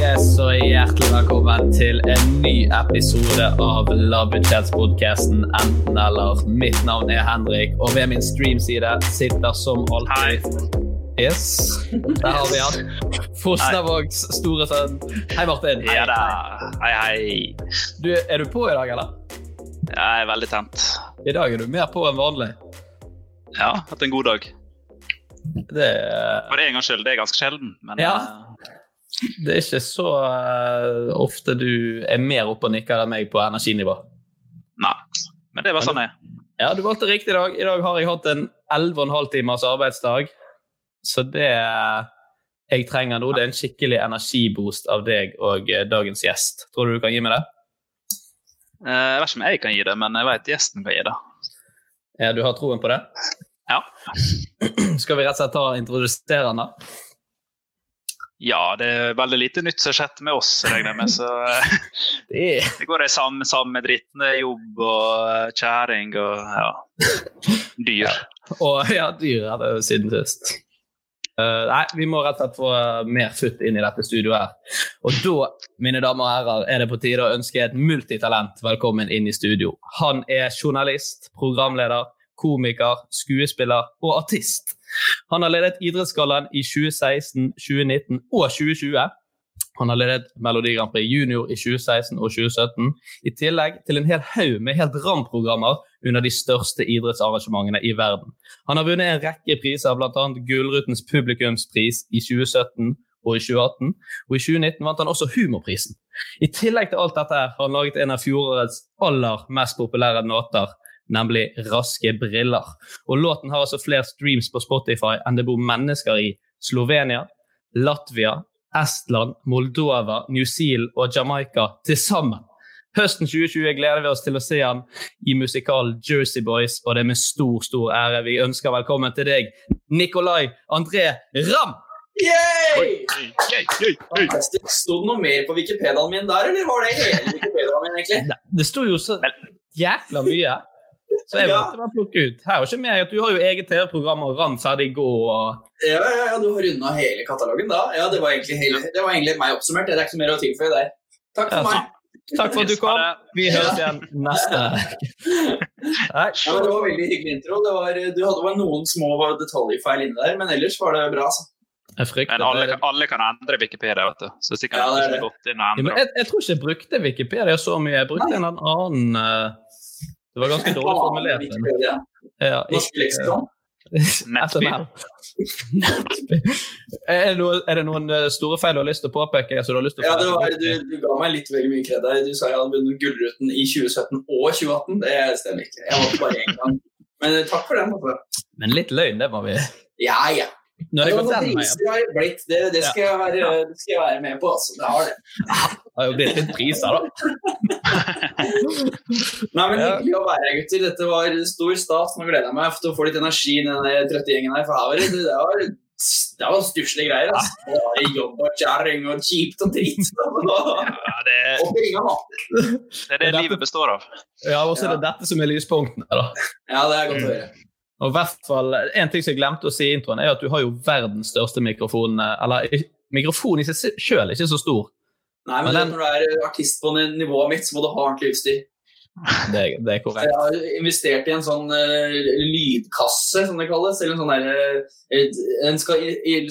Yes, og hjertelig velkommen til en ny episode av Lavbudsjettspodkasten Enten eller. Mitt navn er Henrik, og ved min streamside sitter som alltid Yes, der har vi han. Fosnavågs store sønn. Hei, Martin. Ja da. Hei, hei. Du, er du på i dag, eller? Jeg er veldig tent. I dag er du mer på enn vanlig. Ja, hatt en god dag. Det, For en gangs skyld. Det er ganske sjelden, men Ja. Eh, det er ikke så uh, ofte du er mer oppe og nikker enn meg på energinivå. nei. Men det var sånn jeg er. Ja, du valgte riktig i dag. I dag har jeg hatt en 11,5 timers arbeidsdag. Så det jeg trenger nå, det er en skikkelig energiboost av deg og eh, dagens gjest. Tror du du kan gi meg det? Eh, Jeg vet ikke om jeg kan gi det, men jeg vet gjesten kan gi det. Ja, du har troen på det? Ja. Skal vi rett og slett ta og introdusere han, da? Ja, det er veldig lite nytt som har skjedd med oss, regner jeg med. Så Det det går i samme, samme dritten. Jobb og eh, kjæring og ja, dyr. Og ja, dyr er det jo siden sist. Uh, nei, vi må rett og slett få eh, mer futt inn i dette studioet her. Og da, mine damer og herrer, er det på tide å ønske et multitalent velkommen inn i studio. Han er journalist, programleder, komiker, skuespiller og artist. Han har ledet Idrettsgallaen i 2016, 2019 og 2020. Han har ledet Melodi Grand Prix Junior i 2016 og 2017, i tillegg til en hel haug med helt RAM-programmer under de største idrettsarrangementene i verden. Han har vunnet en rekke priser, bl.a. Gullrutens publikumspris i 2017 og i 2018, og i 2019 vant han også Humorprisen. I tillegg til alt dette har han laget en av fjorårets aller mest populære låter, nemlig Raske briller. Og låten har altså flere streams på Spotify enn det bor mennesker i Slovenia, Latvia, Estland, Moldova, New Zealand og Jamaica til sammen. Høsten 2020 gleder vi oss til å se han i musikalen Jersey Boys, og det er med stor, stor ære vi ønsker velkommen til deg, Nikolai André Ramm! Sto det noe mer på Wikipediaen min der, eller var det hele Wikipediaen min, egentlig? Det sto jo så jækla mye. Så jeg måtte bare plukke ut. Her er ikke mer at du har jo eget TV-program og Rans her de går og Ja, ja, ja, du har runda hele katalogen da. Ja, Det var egentlig, hele, det var egentlig meg oppsummert. Det er ikke så mer å tilføye der. Takk for Ja, meg. Takk for at du kom. Vi høres igjen neste Nei, Ja, Det var veldig hyggelig intro. Det var, du hadde bare noen små detaljfeil inni der, men ellers var det bra. Så. jeg frykter Men alle, alle kan endre Wikipedia, vet du. Så sikkert Ja, det er det. gått inn og Ja, men endret. jeg, jeg tror ikke jeg brukte Wikipedia så mye. Jeg brukte en annen eh, Det var ganske dårlig formulert. Ja, Norsk leksikon. SML. er, det noe, er det noen eh, store feil du har lyst til å påpeke? Altså, du, har lyst til å Ja, var, du, du ga meg litt veldig mye kred der. Du sa jeg hadde vunnet Gullruten i 2017 og 2018. Det stemmer ikke. Jeg vant bare én gang. Men eh, takk for den. Altså. Men litt løgn, det må vi Ja, ja. Den har det blitt. Det, det, skal jeg være, det skal jeg være med på. Altså. Det har det. Det har jo blitt litt priser, da. Nei, men Ja. Hyggelig å være her, gutter. Dette var stor stas. Nå gleder jeg meg til å få litt energi i den trøtte gjengen her. For her var det, det var, det var stusslige greier. Altså. Det var jobb og kjerring og kjipt og drit. Ja, det, Og penger, da. det er det livet består av. Ja, og så er det dette som er lyspunktene. da. Ja, det er godt å høre. Og i hvert fall, En ting som jeg glemte å si i introen, er at du har jo verdens største mikrofon. eh, Eller mikrofonen i seg sjøl er ikke så stor. Nei, men Men den- Når du er artist på nivået mitt, så må du ha ordentlig utstyr. Det, det er Så korrekt. Jeg har investert i en sånn uh, lydkasse, som det kalles. Eller en sånn der, uh, En skal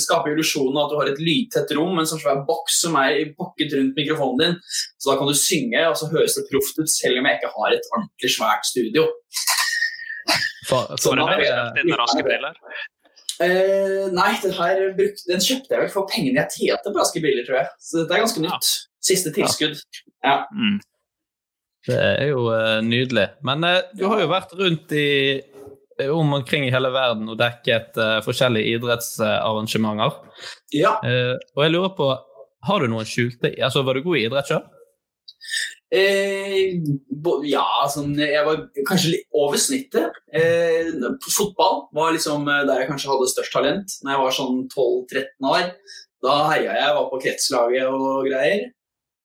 skape illusjonen av at du har et lydtett rom, en sånn svær boks som er pakket rundt mikrofonen din. Så da kan du synge, og så høres det proft ut, selv om jeg ikke har et ordentlig svært studio. For, for eh, raske briller. Nei, den her bruk, den kjøpte jeg vel for pengene jeg tjente på Raske briller, tror jeg. Så dette er ganske nytt. Siste tilskudd. Ja. Mm. det er jo uh, nydelig. Men uh, du har jo vært rundt i om omkring i hele verden og dekket forskjellige idrettsarrangementer. ja. Eh, og jeg lurer på, har du noen skjulte altså Var du god i idrett sjøl? Eh, bo- ja, sånn, jeg var kanskje litt over snittet. Eh, fotball var liksom eh, der jeg kanskje hadde størst talent. Når jeg var sånn 12-13 år. Da heia jeg, var på kretslaget og greier.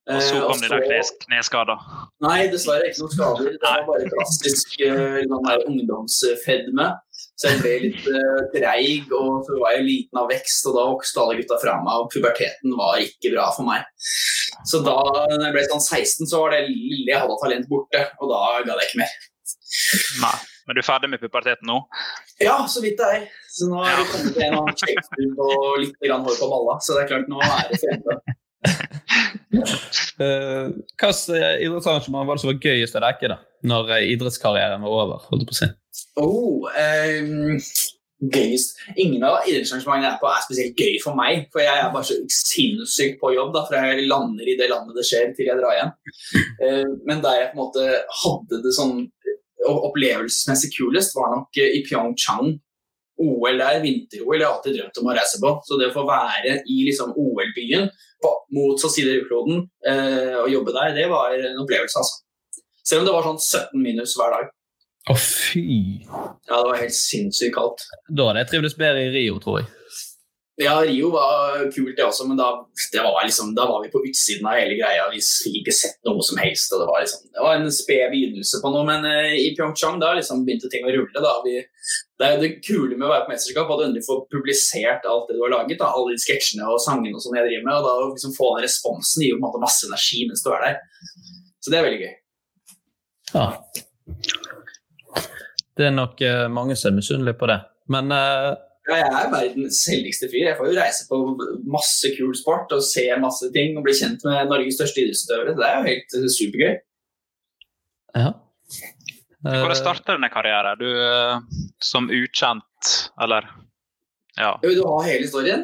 Og så Eh, kom de der knes, kneskader. Nei, dessverre ikke noen skader. Det var bare klassisk eh, sånn ungdomsfedme. Så jeg ble litt uh, treig, og så var jeg liten av vekst, og da vokste alle gutta fra meg, og puberteten var ikke bra for meg. Så da jeg ble sånn 16, så var det lille jeg hadde av talent borte, og da ga det ikke mer. Nei. Men du er ferdig med puberteten nå? Ja, så vidt det er. Så nå er det kommet en annen skjeggstubb og litt hår på balla, så det er klart, nå er det fremme. Uh, Hvilket idrettsarrangement var det som var gøyest å dekke da, når eh, idrettskarrieren var over? holdt på å si? Oh, um, gøyest. Ingen av idrettsarrangementene jeg er på er spesielt gøy for meg. For jeg er bare så sinnssykt på jobb da, fra jeg lander i det landet det skjer, til jeg drar hjem. Eh, men der jeg på en måte hadde det sånn opplevelsesmessig kulest, var nok eh, i Pyeongchang. OL der, vinter-OL, jeg har alltid drømt om å reise på. Så det å få være i liksom OL-byen motsatt side av jordkloden eh, og jobbe der, det var en opplevelse, altså. Selv om det var sånn 17 minus hver dag. Å, fy! Ja, det var helt sinnssykt kaldt. Da hadde jeg trivdes bedre i Rio, tror jeg. Ja, Rio var kult, det også, men da, det var liksom, da var vi på utsiden av hele greia. Vi fikk ikke sett noe som helst. og Det var, liksom, det var en sped begynnelse på noe, men eh, i Pyeongchang da liksom begynte ting å rulle. da. Vi, det er det kule med å være på mesterskap, at du endelig får publisert alt det du har laget. da, Alle de sketsjene og sangene og sånn jeg driver med. og da liksom Få den responsen gir på masse energi mens du er der. Så det er veldig gøy. Ja. Det er nok uh, mange som er misunnelige på det. Men uh... Ja, jeg er verdens heldigste fyr. Jeg får jo reise på masse kul sport og se masse ting og bli kjent med Norges største idrettsutøvere. Det er jo helt eh, supergøy. ja. Hvordan Eh, starta denne karrieren? Du eh, som ukjent, eller Ja. Vil du ha hele historien?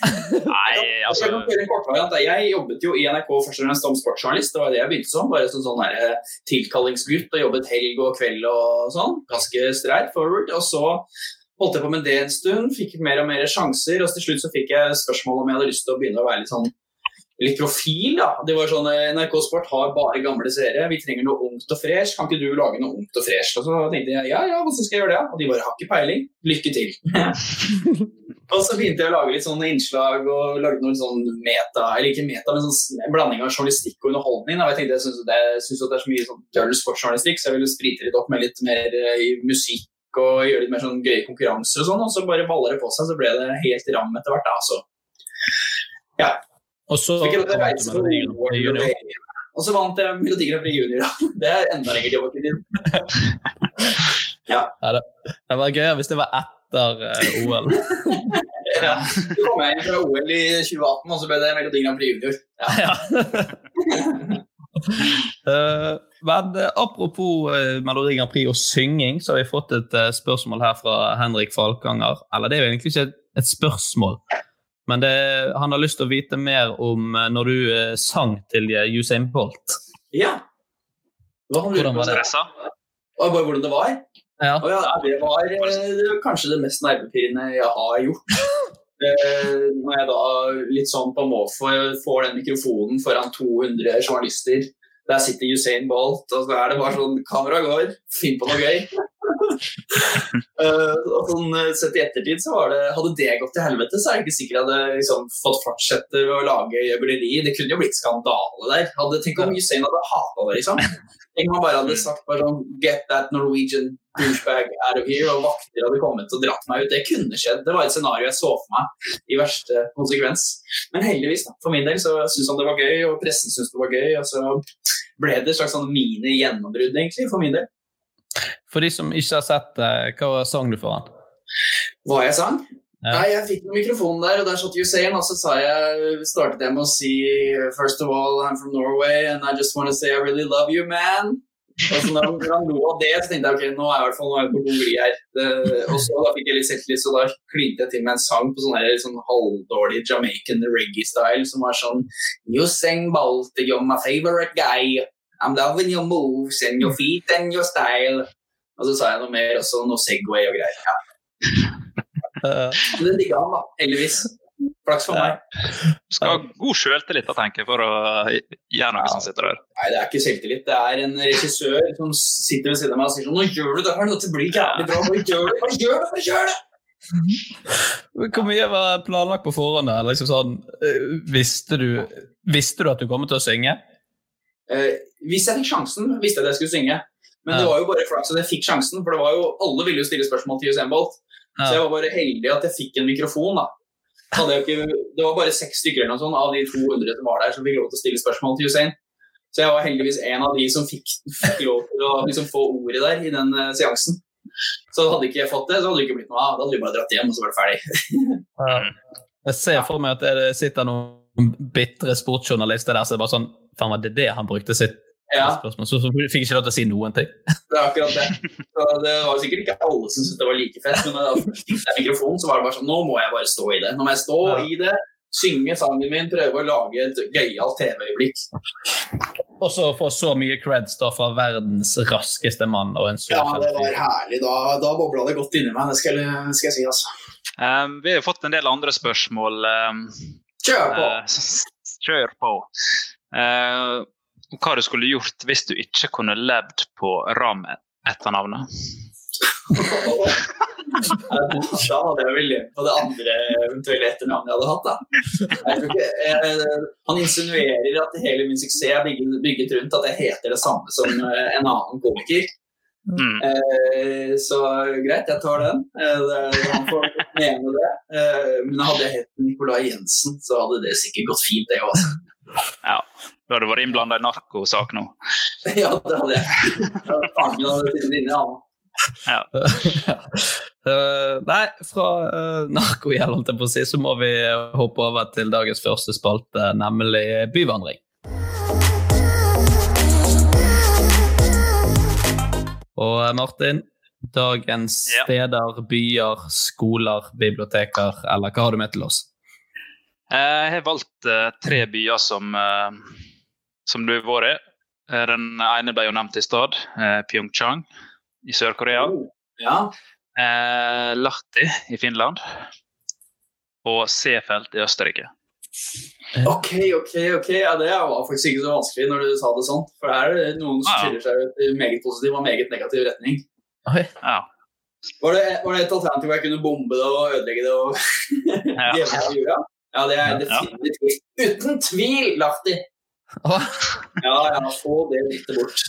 Nei, altså Jeg jobbet jo i NRK først og fremst som sportsjournalist. Det var det jeg begynte som. Bare som sånn eh, tilkallingsgutt og jobbet helg og kveld og sånn. Ganske streit forward. Og så holdt jeg på med det en stund. Fikk mer og mer sjanser. Og til slutt så fikk jeg spørsmål om jeg hadde lyst til å begynne å være litt sånn litt profil. da. Det var sånn, eh, NRK Sport har bare gamle seere. Vi trenger noe ungt og fresh. Kan ikke du lage noe ungt og fresh? Og så tenkte jeg ja, ja, hvordan skal jeg gjøre det? Og de bare har ikke peiling. Lykke til. Og så begynte jeg å lage litt sånne innslag og lagde noen sånn meta, eller ikke meta, men sånn blanding av journalistikk og underholdning. Da. Jeg tenkte jeg synes det, synes det er så mye sånn døll sportsjournalistikk, så jeg ville sprite litt opp med litt mer eh, i musikk og gjøre litt mer sånn gøye konkurranser og sånn, og så bare baller det på seg, så ble det helt ram etter hvert. da, så. Ja. Og så og så vant jeg Melodi Grand Prix Junior. Det er enda lenger tilbake i tid. Ja, det, var gøyere hvis det var etter uh, OL. Ja. Så kom jeg inn fra OL i 2018, og så ble det Melodi Grand Prix Junior. Ja. Ja. Eh, men eh, apropos uh, Melodi Grand Prix og synging, så har vi fått et eh, spørsmål her fra Henrik Falkanger. Eller det er jo egentlig ikke et, et spørsmål, men det, han har lyst til å vite mer om eh, når du eh, sang til eh, Usain Bolt. ja. Hvordan var det? Stressa? Bare hvordan det var? Ja. Ja, det var eh, kanskje det mest nervepirrende jeg har gjort. Eh, når jeg da litt sånn på måfå får den mikrofonen foran 200 journalister Der sitter Usain Bolt, og så er det bare sånn Kamera går, finn på noe gøy. Eh, og sånn, eh, sett i ettertid så var det Hadde det gått til helvete, så er jeg ikke sikker jeg hadde liksom, fått fortsette å lage jubileri. Det kunne jo blitt skandale der. Hadde, tenk om Usain hadde hata det, liksom. Tenk om han bare hadde sagt bare sånn Get that Norwegian douchebag out of here, og vakter hadde kommet og dratt meg ut. Det kunne skjedd. Det var et scenario jeg så for meg i verste konsekvens. Men heldigvis, da, for min del, så syntes han det var gøy, og pressen syntes det var gøy. Og så ble det et slags sånn mini-gjennombrudd, egentlig, for min del. For de som ikke har sett det, hva sang du for han? Hva jeg sang? Ja. Nei, jeg fikk noen mikrofonen der, og der satt Usain, og så sa jeg, startet jeg med å si First of all, I'm from Norway, and I just want to say I really love you, man. Og så når han- lo av det, så tenkte jeg ok, nå er jeg i hvert fall nå er jeg på god glid her. Det, og så da fikk jeg litt selvtillit, så da klinte jeg til med en sang på sånn sånn halvdårlig Jamaican reggae-style, som var sånn Usain Baltic, you're my favorite guy. I'm loving your moves and your feet and your style. Og så sa jeg noe mer, også noe Segway og greier. Ja. Eh, Men det digga han, da. Heldigvis. Flaks for meg. Du skal ha god sjøltillit tenker jeg, for å gjøre noe som sitter der. Nei, det er ikke selvtillit. Det er en regissør som sitter ved siden av meg og sier sånn Nå gjør du det her, dette blir jævlig bra. Bare gjør det! Bare gjør det! Bare gjør det! Hvor mye var planlagt på forhånd? Liksom sånn, eh, visste, du, visste du at du kom til å synge? Eh, hvis jeg fikk sjansen, visste jeg at jeg skulle synge. Men det var jo bare flaks at jeg fikk sjansen, for det var jo, alle ville jo stille spørsmål til Usain Bolt. Så jeg var bare heldig at jeg fikk en mikrofon. da. Ikke, det var bare seks stykker eller noe sånt, av de 200 som var der, som fikk lov til å stille spørsmål til Usain. Så jeg var heldigvis en av de som fikk, fikk lov til å liksom, få ordet der i den uh, seansen. Så hadde ikke jeg fått det, så hadde det ikke blitt noe av. Da hadde vi bare dratt hjem, og så var det ferdig. Jeg ser for meg at det sitter noen bitre sportsjournalister der som bare sånn Faen, var det det han brukte sitt Ja, spørsmål? Så, så fikk ikke lov til å si noen ting. det er akkurat det. Så det var sikkert ikke alle som syntes det var like fett, men da jeg fikk jeg mikrofonen, så var det bare sånn Nå må jeg bare stå i det. Nå må jeg stå Ja. i det, synge sangen min, prøve å lage et gøyalt TV-øyeblikk. Og så få så mye creds da fra verdens raskeste mann og en så Ja, det var herlig. Da, da bobla det godt inni meg, det skal, jeg- skal jeg si, altså. Um, vi har fått en del andre spørsmål. Um, Kjør på! Uh, kjør på. Uh, hva du skulle gjort hvis du ikke kunne levd på Ram-etternavnet? Da hadde jeg vel levd på det andre eventuelle etternavnet jeg hadde hatt. da. Jeg tror ikke, eh, han insinuerer at hele min suksess er bygget, bygget rundt at jeg heter det samme som en annen komiker. Mm. Eh, så greit, jeg tar den. Eh, han får mene det. Eh, men hadde jeg hett Nicolai Jensen, så hadde det sikkert gått fint, det òg. Ja. Du hadde vært innblanda i narkosak nå. ja, det hadde jeg. Faren hadde sittet inne, han. Ja. Eh, nei, fra uh, narkogjeld, holdt jeg på å si, så må vi hoppe over til dagens første spalte, nemlig byvandring. Og eh, Martin, dagens Ja. steder, byer, skoler, biblioteker, eller hva har du med til oss? Eh, Jeg har valgt eh, tre byer som, som du har vært i. Den ene ble jo nevnt i stad, Pyeongchang i Sør-Korea. Ja. Eh, Lahti i Finland. Og Seefeld i Østerrike. Ok, ok, ok. Ja, det var faktisk ikke så vanskelig når du sa det sånn. For her er det noen som skiller seg ut i meget positiv og meget negativ retning. Okay. Ja. Var det, var det et alternativ hvor jeg kunne bombe det og ødelegge det og Ja. gjemme det i jorda? Ja, det er Ja. definitivt. Uten tvil, Lahti! Ja, ja, få det litt bort.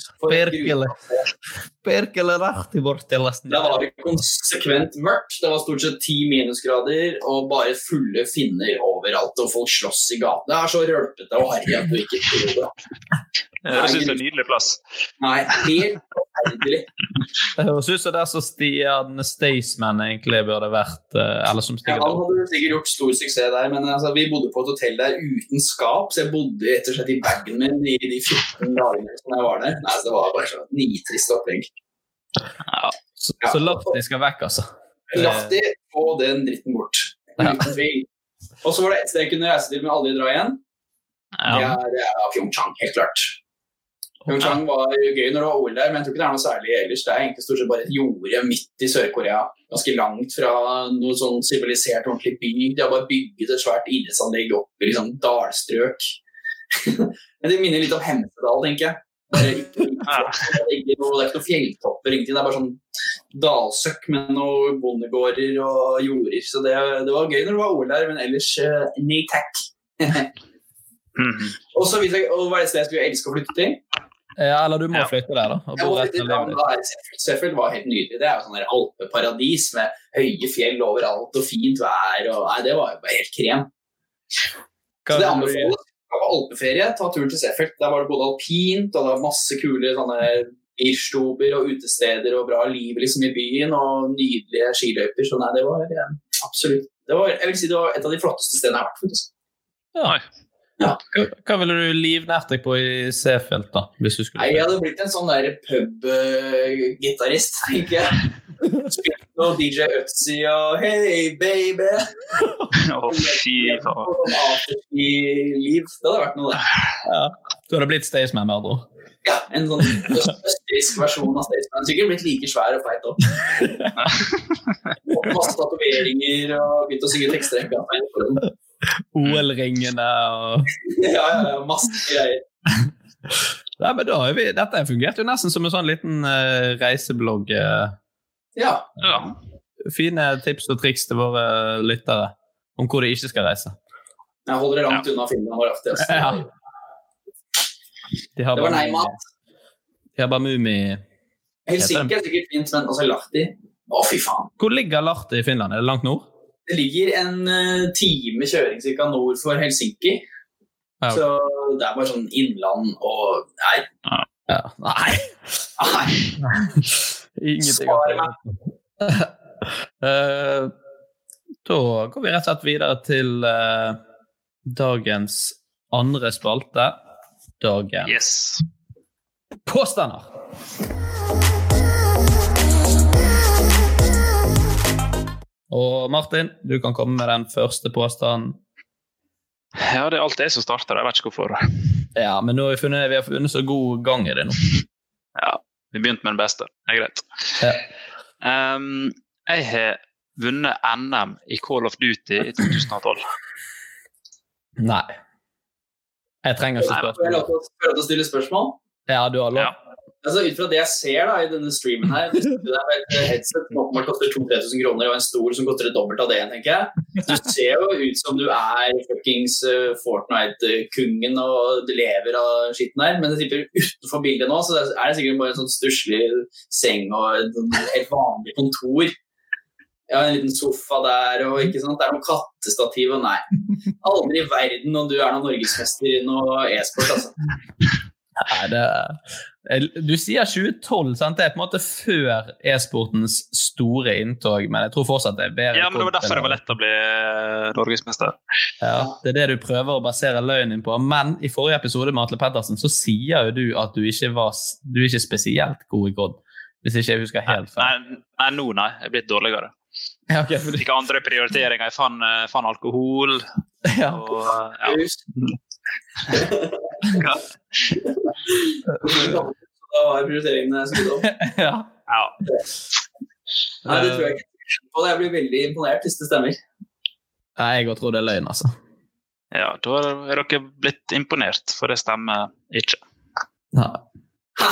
Perkele Lahti bort til nesten. Da var det konsekvent mørkt. Det var stort sett ti minusgrader og bare fulle finner overalt. Og folk slåss i gatene. Det er så rølpete og harry at du ikke tror det. Det høres ut som en nydelig plass. Nei, helt forferdelig. Det høres ut som det er så Stian Staysman egentlig burde vært, eh, eller som Ja, han hadde sikkert gjort stor suksess der, men altså, vi bodde på et hotell der uten skap, så jeg bodde rett og slett i bagen min i de 14 dagene som jeg var der. Nei, så Det var bare sånn nitrist opplegg. Ja. Så, så Lahti skal vekk, altså. Lahti, få den dritten bort. Uten tvil. Og så var det et sted jeg kunne reise til, men aldri dra igjen. Ja. det er Pyeongchang, helt klart. Pyeongchang var gøy når det var OL der, men jeg tror ikke det er noe særlig ellers. Det er egentlig stort sett bare et jorde midt i Sør-Korea. Ganske langt fra noe sånn sivilisert, ordentlig by. De har bare bygget et svært idrettsanlegg opp i liksom dalstrøk. men det minner litt om Hemsedal, tenker jeg. Bare ikke, ikke, noe, det er ikke noen fjelltopper, ingenting. Det er bare sånn dalsøkk med noen bondegårder og jorder. Så det, det var gøy når det var OL der, men ellers uh, nei takk. Mhm. og så jeg, og hva er det stedet jeg skulle elske å flytte til? Ja, eller du må Ja. flytte der, da. og bo rett. Sheffield var helt nydelig. Det er jo sånn alpeparadis med høye fjell overalt og fint vær. Og, nei, det var jo bare helt krem. Hva Så det anbefales. På alpeferie, ta turen til Seefeld. Der var det både alpint og det var masse kule sånne irstober og utesteder og bra liv liksom i byen og nydelige skiløyper. Så nei, det var ja, absolutt det var, Jeg vil si det var et av de flotteste stedene jeg har vært. faktisk. Oi. Hva, hva ville du livnært deg på i Seefeld, da? Hvis du skulle Nei, Jeg hadde blitt en sånn der pub-gitarist, tenker jeg. Noe DJ Øtzi og Hey, baby! Å, fy faen. Og afterski-liv. Det hadde vært noe, det. Ja. Du hadde blitt Staysman, med andre ord. Ja, en sånn øst- østerriksk versjon av Staysman. Sikkert blitt like svær og feit òg. Masse tatoveringer og begynt å synge tekster. OL-ringene og Ja, ja, ja, masse greier. Nei, men da har vi, Dette fungerte jo nesten som en sånn liten uh, reiseblogg. eh. Ja. Ja. fine tips og triks til våre lyttere om hvor de ikke skal reise. Jeg holder det langt unna Finland og Rafti. Altså. Ja. De har Det var nei-mat. De har bare Mummi Helsinki er sikkert fint, men altså Lahti Å, fy faen. Hvor ligger Lahti i Finland? Er det langt nord? Det ligger en eh, time kjøring cirka nord for Helsinki. Ja. Så det er bare sånn innland og Nei. Ja. Nei! nei. Ingenting Eh, Da går vi rett og slett videre til uh, dagens andre spalte. Dagen Yes. påstander. Og Martin, du kan komme med den første påstanden. Ja, det er alt jeg som starter. Jeg vet ikke hvorfor. Ja, men nå har vi, funnet, vi har funnet så god gang i det nå. Ja, Vi begynte med den beste. Det er greit. Ja. Um, jeg har vunnet NM i Call of Duty i 2012. Nei. Jeg trenger ikke spørsmål. lov til å stille spørsmål? Ja, du har lov. Ja. Altså, Ut fra det jeg ser da, i denne streamen her Det er et headset som åpenbart koster 2000-3000 kroner, og en stol som koster det dobbelte av det tenker jeg. Du ser jo ut som du er fuckings uh, Fortnite-kungen og lever av skitten her, men det tipper utenfor bildet nå, så er det sikkert bare en sånn stusslig seng og et sånn vanlig kontor. Ja, en liten sofa der, og ikke sant? det er noe kattestativ og nei. Aldri i verden om du er noen norgesmester i noe e-sport, altså. Nei, det er... Du sier 2012, sant? det er på en måte før e-sportens store inntog, men jeg tror fortsatt det er bedre. Ja, men Det var derfor det var lett å bli eh, norgesmester. Ja, det er det du prøver å basere løgnen på. Men i forrige episode med Atle Pettersen så sier jo du at du ikke var du er ikke spesielt god i God. Hvis ikke jeg husker helt feil. Nei, nei, nå nei. Jeg er blitt dårligere. Ja, okay, fordi, Fikk andre prioriteringer. Jeg fant, eh, fant alkohol ja. og eh, ja. Da var prioriteringene skrudd opp. ja. ja. Nei, det tror jeg ikke. Og jeg blir veldig imponert hvis det stemmer. Nei, jeg òg tror det er løgn, altså. ja, da er dere blitt imponert, for det stemmer ikke. Nei. Ha!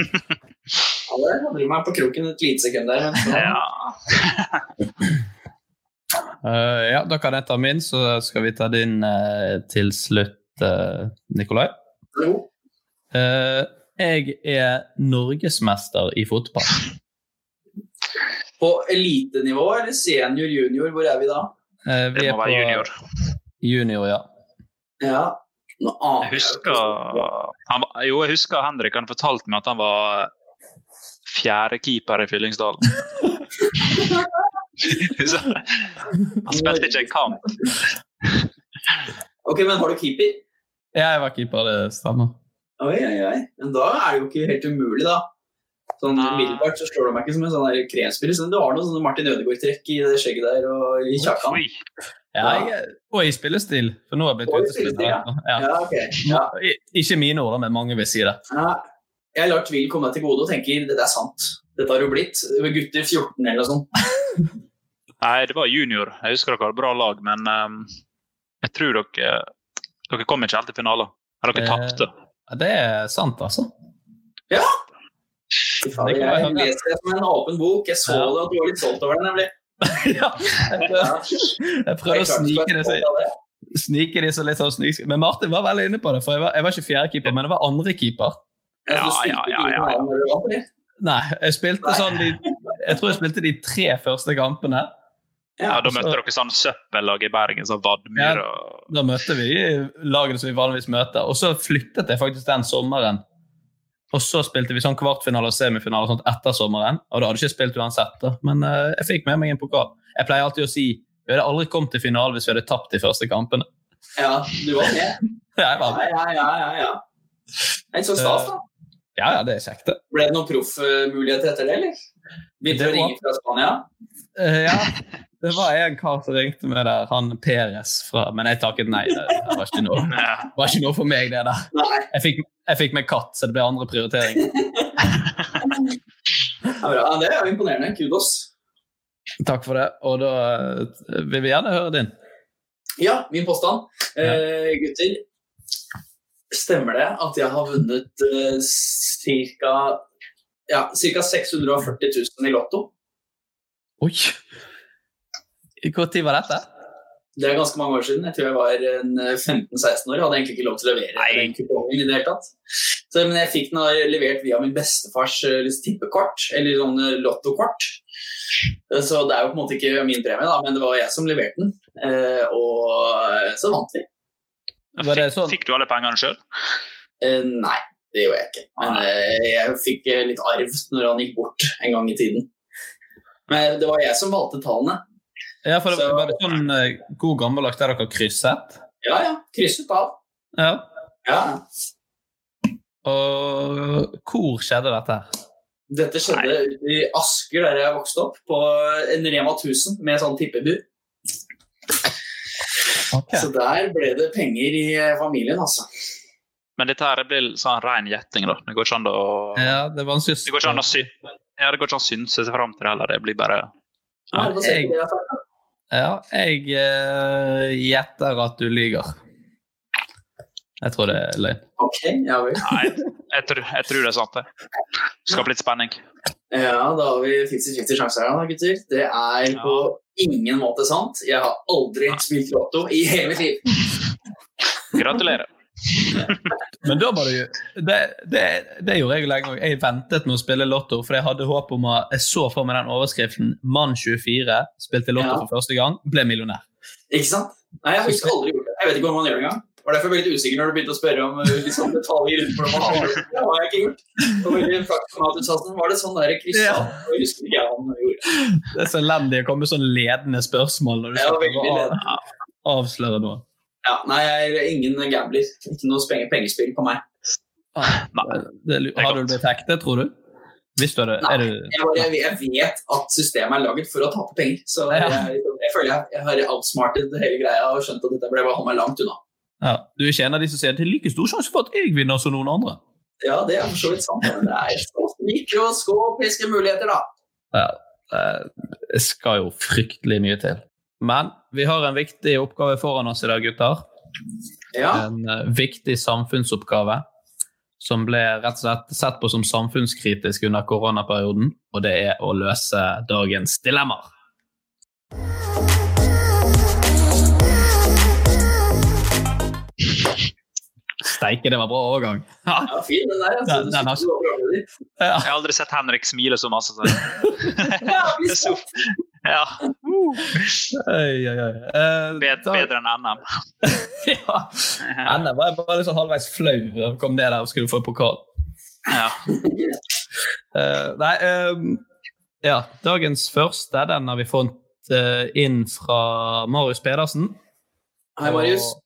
Ja, det hadde meg på kroken et lite sekund der. Men så, Ja. Eh, ja, da kan jeg ta min, så skal vi ta din eh, til slutt, uh, Nikolai. Jo. Jeg er norgesmester i fotball. På elitenivå eller senior junior, hvor er vi da? Eh, vi Det er må på være junior. junior, ja. Ja. Jeg jeg husker, han, jo, jeg husker Henrik han fortalte meg at han var fjerdekeeper i Fyllingsdalen. Så, han spilte ikke en kamp. Ok, men har du keeper? Ja, jeg var keeper, det stemmer. Oi, oi, oi. Men da er det jo ikke helt umulig, da. Sånn. Umiddelbart så slår du meg ikke som en sånn kremspiller. Så du har noe sånn Martin Ødegaard-trekk i det skjegget der og i kjakan. Oi. Ja, jeg, og i spillestil, for nå har jeg blitt utespiller. ja. Ja. Ja, okay. Ja. Ikke mine ord, men mange vil si det. Ja, jeg lar tvil komme meg til gode og tenker det er sant. Dette har jo blitt gutter 14 eller noe sånt. Nei, det var junior. Jeg husker dere hadde bra lag, men um, jeg tror dere Dere kom ikke helt til finalen. Eller dere Eh, tapte. Det er sant, altså. Fy faen, Det Jeg være. leser det som en åpen bok. Jeg så Ja. det at du var litt stolt over det, nemlig. ja, jeg prøvde, jeg prøvde å snike det, så, snike det så litt sånn snik. Men Martin var veldig inne på det, for jeg var, jeg var ikke fjerdekeeper, men det var andrekeeper. Ja, ja, ja, ja, ja. Nei, jeg spilte sånn de, Jeg tror jeg spilte de tre første kampene. Ja, Da så- møtte dere sånn søppellag i Bergen, sånn Vadmyr og Da møtte vi lagene som vi vanligvis møter. Og så flyttet jeg faktisk den sommeren. Og så spilte vi sånn kvartfinale og semifinale og sånt etter sommeren. Og da hadde jeg ikke spilt uansett, da. men uh, jeg fikk med meg en pokal. Jeg pleier alltid å si vi hadde aldri kommet til finale hvis vi hadde tapt de første kampene. Ja, du var med. Ja, jeg var med. ja, ja. ja, ja. Det er så stas, da. ja, ja, det er kjekt, det. Ble det noen proffmuligheter etter det, eller? Begynte å ringe fra Spania? Uh, ja, det var en kar som ringte meg der, han Peres fra Men jeg takket nei. Det, var, ikke noe, det var ikke noe for meg, det der. Jeg fikk, jeg fikk meg katt, så det ble andre prioriteringer. Ja, det er jo imponerende. Kudos. Takk for det. Og da eh, vil vi gjerne høre din. Ja, min påstand. Eh, gutter, stemmer det at jeg har vunnet eh, ca. Ja, 640 000 i Lotto? Oi! Når var dette? Det er ganske mange år siden. Jeg tror jeg var eh, 15-16 år. Jeg hadde egentlig ikke lov til å levere den kupongen i det hele tatt. Så, men jeg fikk den da levert via min bestefars eh, liksom, tippekort, eller sånn eh, lottokort. Eh, Så det er jo på en måte ikke min premie, da, men det var jeg som leverte den. Eh, og eh, så vant vi. Var det Fikk, sånn? fikk du alle pengene sjøl? Eh, nei, det gjorde jeg ikke. Men eh, jeg fikk eh, litt arv når han gikk bort en gang i tiden. Men det var jeg som valgte tallene. Ja, for det, Så- Var det sånn eh, god gammeldags der dere krysset? Ja, ja. Krysset av. Ja. Ja. Og hvor skjedde dette? Dette skjedde Nei. i Asker, der jeg vokste opp, på en Rema 1000 med sånn tippebu. Okay. Så der ble det penger i eh, familien, altså. Men dette her blir sånn ren gjetting, da. Det går ikke an å Ja, det er vanskelig Det går ikke an å sy ja, det går ikke an å synse seg fram til det heller. Det blir bare Ja, var jeg-. Ja, jeg uh, gjetter at du lyver. Jeg tror det er løgn. Ok, ja vel. Nei, jeg tror, jeg tror det er sant, det. Skaper litt spenning. Ja, da har vi 50-50 sjanser her, da, gutter. Det er Ja. på ingen måte sant. Jeg har aldri spilt lotto i hele mitt liv. Gratulerer. Men da var det jo Det, det, det gjorde jeg jo lenge òg. Jeg ventet med å spille Lotto, for jeg hadde håp om å Jeg så for meg den overskriften 'Mann 24 spilte Lotto Ja. for første gang, ble millionær'. Ikke sant? Nei, jeg har faktisk aldri gjort det. Jeg vet ikke hvordan man gjør det engang. Var derfor jeg ble litt usikker når du begynte å spørre om liksom, detaljer rundt hvordan man har det. Det har jeg ikke gjort. Det var veldig praktisk at du sa sånn, var det sånn der Ja. Jeg husker ikke han gjorde. Det er så elendig å komme med sånn ledende spørsmål når du Ja, skal av- avsløre noe. Ja, nei, jeg er ingen gambler. Ikke noe spenge- pengespill på meg. Nei. Det, har du blitt hektet, tror du? Hvis du hadde Nei. er du, Jeg, bare, jeg, vet at systemet er laget for å tape penger. Så Ja. jeg, jeg føler jeg, jeg har outsmarted hele greia og skjønt at dette ble bare å holde meg langt unna. ja, du er ikke en av de som sier det er like stor sjanse for at jeg vinner som noen andre. Ja, det er for så vidt sant, men det er så mikroskopiske muligheter, da. Ja, det skal jo fryktelig mye til. Men vi har en viktig oppgave foran oss i dag, gutter. Ja, En uh, viktig samfunnsoppgave som ble rett og slett sett på som samfunnskritisk under koronaperioden, og det er å løse dagens dilemmaer. Steike, det var bra overgang. Ja. ja fin den der. Altså. Den- har-. Jeg har aldri sett Henrik smile så masse. Så. Ja, ja, Oi, oi, oi. Eh, bedre, da- bedre enn NM. ja. NM var jeg bare sånn halvveis flau da jeg kom ned der og skulle få pokal. Ja. Eh, nei, ehm, ja, dagens første den har vi fått eh, inn fra Marius Pedersen. Hei, Marius. Og-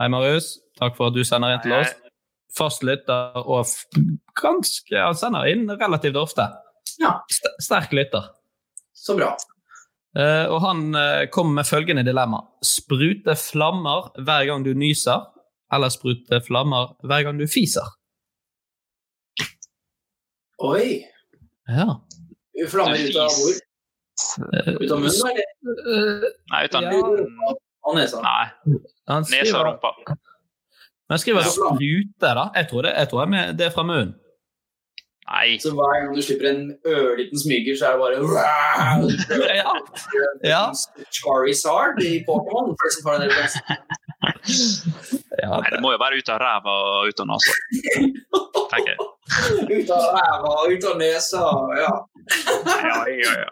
Hei, Marius. Takk for at du sender inn til oss. Fast lytter og ganske Han sender inn relativt ofte. Ja. St sterk lytter. Så bra. Eh, og han eh, kom med følgende dilemma. Sprute flammer hver gang du nyser, eller sprute flammer hver gang du fiser? Oi! Ja. Flammer ut av hvor? Ut av munnen, eller? Eh, Nei, Ja. Av nesa? Nei, han nesa og rumpa. Men skriver Ja. sprute, da. Jeg tror det, jeg tror det med- det er fra munnen. Nei. Så hver gang du slipper en ørliten smyger, så er det bare Ja. Ja. Charizard i Pokémon. For de som tar den. Ja, Nei, det må jo være ut av ræva og ut av nesa. tenker jeg. Ut av ræva, ut av nesa. Ja. Ja, ja, ja.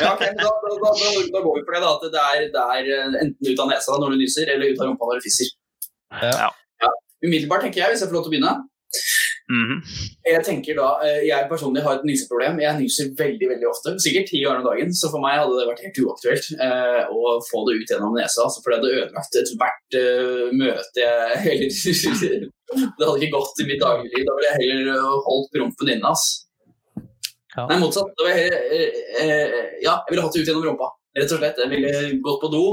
Ja, okay, da, da, da, da, da går vi for det. da, At det er, det er eh, enten ut av nesa når du nyser, eller ut av rumpa når du fisser. Ja. Umiddelbart tenker jeg, hvis jeg får lov til å begynne. Mhm. Jeg tenker da, eh, jeg personlig har et nyseproblem. Jeg nyser veldig veldig ofte. Sikkert ti ganger om dagen. Så for meg hadde det vært helt uaktuelt eh, å få det ut gjennom nesa. Altså, for det hadde ødelagt ethvert uh, møte jeg heller Det hadde ikke gått i mitt dagligliv. Da ville jeg heller eh, holdt prompen inne. Altså. Ja. Nei, motsatt. Det var heller, eh, eh, ja, jeg ville hatt det ut gjennom rumpa. Rett og slett. Jeg ville gått på do,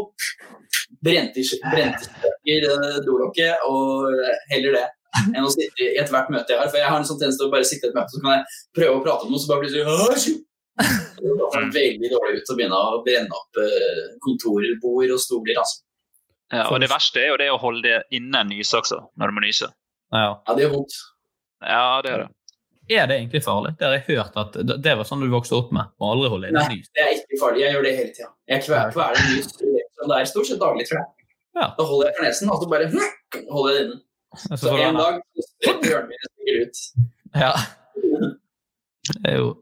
brent i brent i dolokket og heller det enn å sitte i ethvert møte jeg har. For jeg har en sånn tendens til å bare sitte i et møte, så kan jeg prøve å prate om noe, så bare plutselig! Det ser veldig dårlig ut å begynne å brenne opp kontorer, kontorbord og stoler. Altså. Ja, og det verste er jo det å holde det innen nyse også, når du må nyse. Ja. Ja, det gjør vondt. Ja, det er det. Er det egentlig farlig? Det har jeg hørt at det var sånn du vokste opp med. Må aldri holde inn Nei, en nys. det er ikke farlig. Jeg gjør det hele tida. Jeg kveler en nys. Det er stort sett daglig, tror jeg. Ja. Da holder jeg for nesen, og så bare holder jeg det inne. Så Så en dag så spretter hjørnet stikker ut. Ja. Det er jo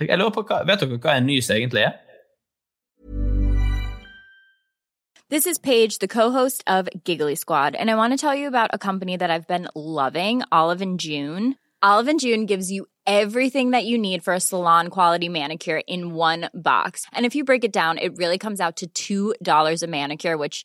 Jeg lurer på hva, Vet dere hva en nys egentlig er? This is Paige, the co-host of Giggly Squad, and I want to tell you about a company that I've been loving, Olive and June. Olive and June gives you everything that you need for a salon quality manicure in one box. And if you break it down, it really comes out to $2 a manicure, which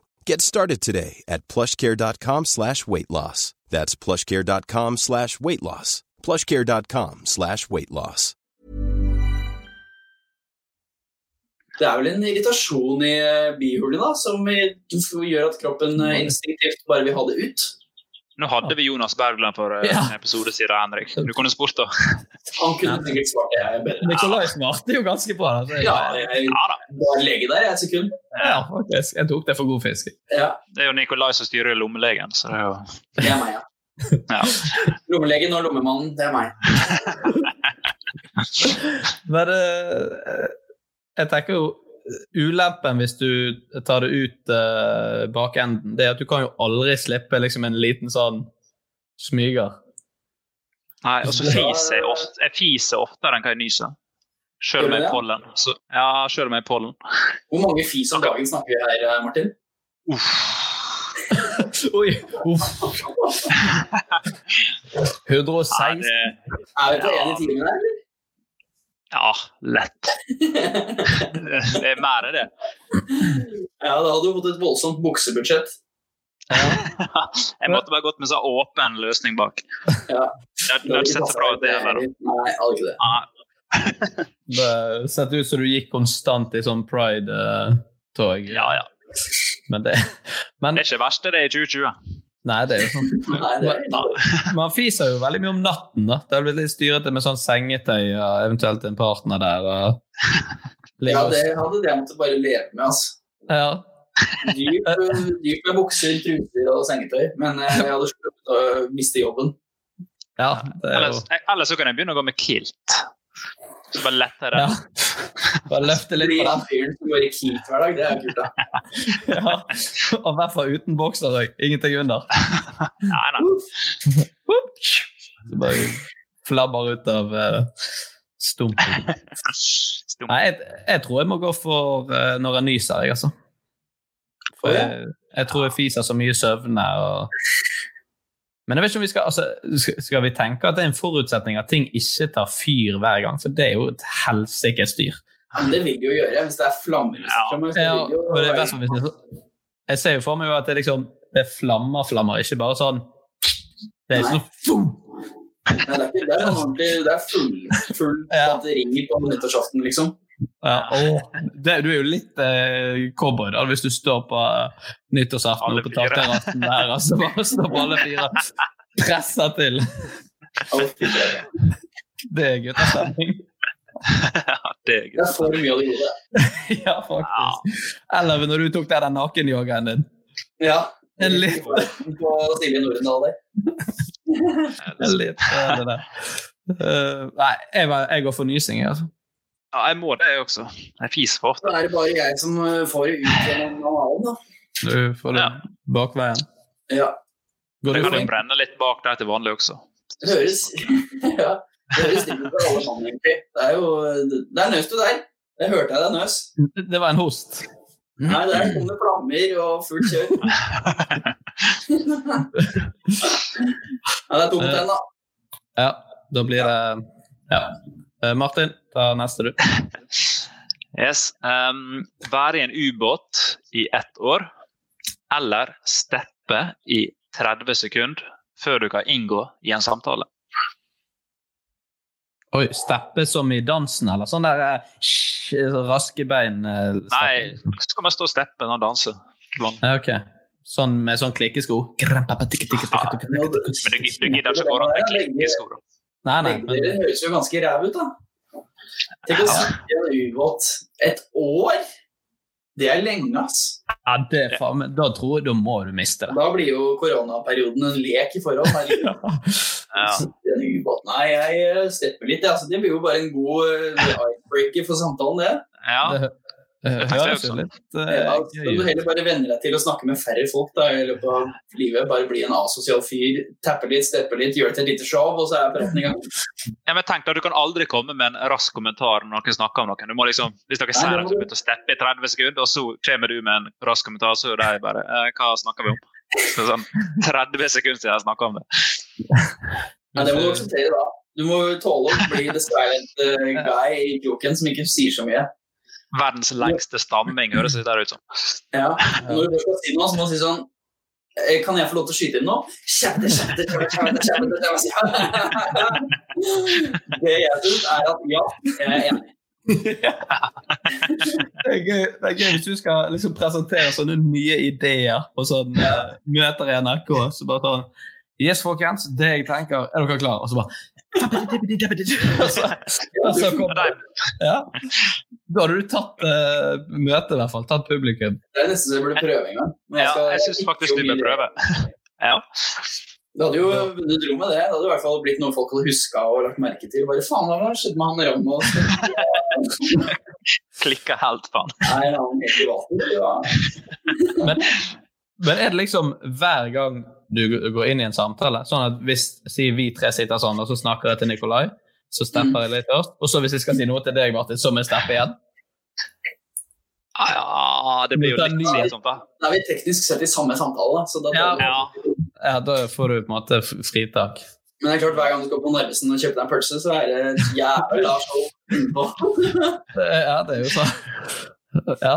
Get started today at plushcare.com slash weight loss. That's plushcare.com slash weight loss. plushcare.com slash weight loss. Det er vel en irritasjon i bihulen da, som gjør at kroppen eh, instinktivt bare vil ha det ut. Nå hadde vi Jonas Bergland for uh, Ja. en episode siden, Henrik. Du kunne spurt, da. Han kunne sikkert svart det. Nikolai svarte jo ganske bra. da, så jeg- Ja, jeg var lege der i et sekund. ja, faktisk. Jeg tok det for god fisk. Ja, Det er jo Nicolai som styrer lommelegen, så det er jo det er meg, ja. ja. Lommelegen og lommemannen, det er meg. Men uh, jeg tenker jo Ulempen hvis du tar det ut uh, bakenden, det er at du kan jo aldri slippe liksom en liten sånn smyger. Nei, og så fiser jeg ofte, jeg fiser oftere enn hva jeg nyser. Selv om jeg er pollen. Så, ja, selv om jeg er pollen. Hvor mange fis om dagen snakker vi her, Martin? Martin? Oi! Uff. 116. Ja, det, Er vi på én i timen eller? Ja lett. Det er mer enn det. Ja, da hadde du fått et voldsomt buksebudsjett. Jeg måtte bare gått med sånn åpen løsning bak. Ja. Det sett så bra ut, det heller. Nei, aldri ikke det. Nei. Det sett ut som du gikk konstant i sånn pride-tog. Ja, ja. Men det men, Det er ikke verst, det er i 2020. Nei, det er jo sånn. Nei, det er ikke Man fiser jo veldig mye om natten. da. Det har blitt litt styrete med sånn sengetøy og eventuelt en partner der. Og... Ja, det hadde jeg måttet bare leve med, altså. Ja. Dyrt, dyrt med bukser, truser og sengetøy, men eh, jeg hadde sluppet å miste jobben. ja, det er Ellers, jo ellers så kan jeg begynne å gå med kilt. Så bare lettere. ja. Bare løfte litt på den. fyren som går i kilt hver dag, det er kult, da. Ja. Og i hvert fall uten bokser òg. Ingenting under. Nei, nei. Så bare flabber ut av uh, stumpen. Stum. Nei, jeg, jeg tror jeg må gå for uh, når jeg nyser, jeg, altså. For jeg, jeg tror jeg fiser så mye søvne og Men jeg vet ikke om vi skal altså, skal- vi tenke at det er en forutsetning at ting ikke tar fyr hver gang? For det er jo et helsikes. Ja, Men det vil det jo gjøre hvis det er flammer. i Ja, jo det er best jeg ser jo for meg jo at det liksom det er flammer, flammer, ikke bare sånn Det er ikke sånn! Nei, det er ikke det er sånn er full, full batteri på nyttårsaften, liksom. Ja, åh, det, du er jo litt eh, cowboy da, hvis du står på uh, nyttårsaften på takterrassen der, og så bare står på alle fire presser til. Det. Er guttastemning. Ja, det er gøy. mye av det gode. Ja, faktisk. Eller når du tok der den nakenyogaen din. Ja. En litt, På Silje Nordendal der. en litt eh, det der. Eh, nei, jeg, var, jeg går for nysing, altså. Ja, jeg må det, jeg også. Jeg fiser for ofte. Da er det bare jeg som eh, får det ut gjennom analen, da. Du får det bakveien. Ja. Går det du kan jo brenne litt bak der til vanlig også. Det høres ja, det høres ut for alle mann, egentlig. Det er jo Der nøs du der. Det hørte jeg deg nøs. Det var en host. Nei, der kom det flammer og fullt kjør. Ja, det er tomt den, da. Ja, da blir det Ja. Eh, Martin, ta neste, du. Yes. Um, være i en ubåt i ett år, eller steppe i 30 sekunder før du kan inngå i en samtale. Oi, steppe som i dansen, eller sånn der eh, raske bein? Steppe. Nei, så kan man stå og steppe når man danser. Okay. ok. Sånn med sånn klikkesko? Men du, du gidder ikke gå rundt med klikkesko. da. Nei, nei. men... Det høres jo ganske ræv ut, da. Tenk å sitte i en ubåt et år. Det er lenge, ass. ja, det er faen meg Da tror jeg da må du miste det. Da blir jo koronaperioden en lek i forhold. Ja. Sitte i en ubåt. Nei, jeg stepper litt. Altså, det blir jo bare en god eh, icebreaker for samtalen, det. Ja. Det, ser Høres litt eh, Ja, så gøy kan du heller bare venner deg til å snakke med færre folk da, i løpet av livet. Bare bli en asosial fyr, tappe litt, steppe litt, gjøre til et lite show, og så er praten i gang. Ja, men tenk deg, Du kan aldri komme med en rask kommentar når noen snakker om noen. Du må liksom, Hvis dere ser at du begynner å steppe i 30 sekunder, og så kommer du med en rask kommentar, så er de bare eh, Hva snakker vi om? Så sånn 30 sekunder siden jeg snakka om det. Ja, det må du akseptere da. Du må tåle å bli the silent eh, guy i joken som ikke sier så mye. Verdens lengste stamming høres det der ut som. Ja, Når du skal si noe, så må du si sånn eh, Kan jeg få lov til å skyte inn nå? Kjempe, kjempe, kjempe. Det jeg syns, er at ja, jeg er enig. Det er gøy, det er gøy hvis du skal liksom presentere sånne nye ideer på sånn eh, møter i NRK. Så bare sånn Yes, folkens, det jeg tenker Er dere klare? Og så bare og så, og så kom, ja. Da hadde du tatt uh, møtet, i hvert fall. Tatt publikum. Det er nesten så jeg burde prøve en gang. Men Ja, jeg syns faktisk du bør prøve. Ja. Det hadde jo vunnet rommet, det. Det hadde i hvert fall blitt noe folk hadde huska og lagt merke til. Bare faen, hva skjedde med han Ram? Klikka helt på han. Nei, han helt i vaten. Ja. Men, men er det liksom hver gang du går inn i en samtale, sånn at hvis si vi tre sitter sånn, og så snakker jeg til Nikolai, så stepper jeg litt først, og så hvis jeg skal si noe til deg, Martin, så må jeg steppe igjen? Ja, det blir jo litt sånn, da. Da er vi teknisk sett i samme samtale, da. Så da Ja. Ja, da får du på en måte fritak. Men det er klart, hver gang du skal på Narvesen og kjøpe deg en pølse, så er det et jævla show innpå. Ja, det er jo sånn. Ja.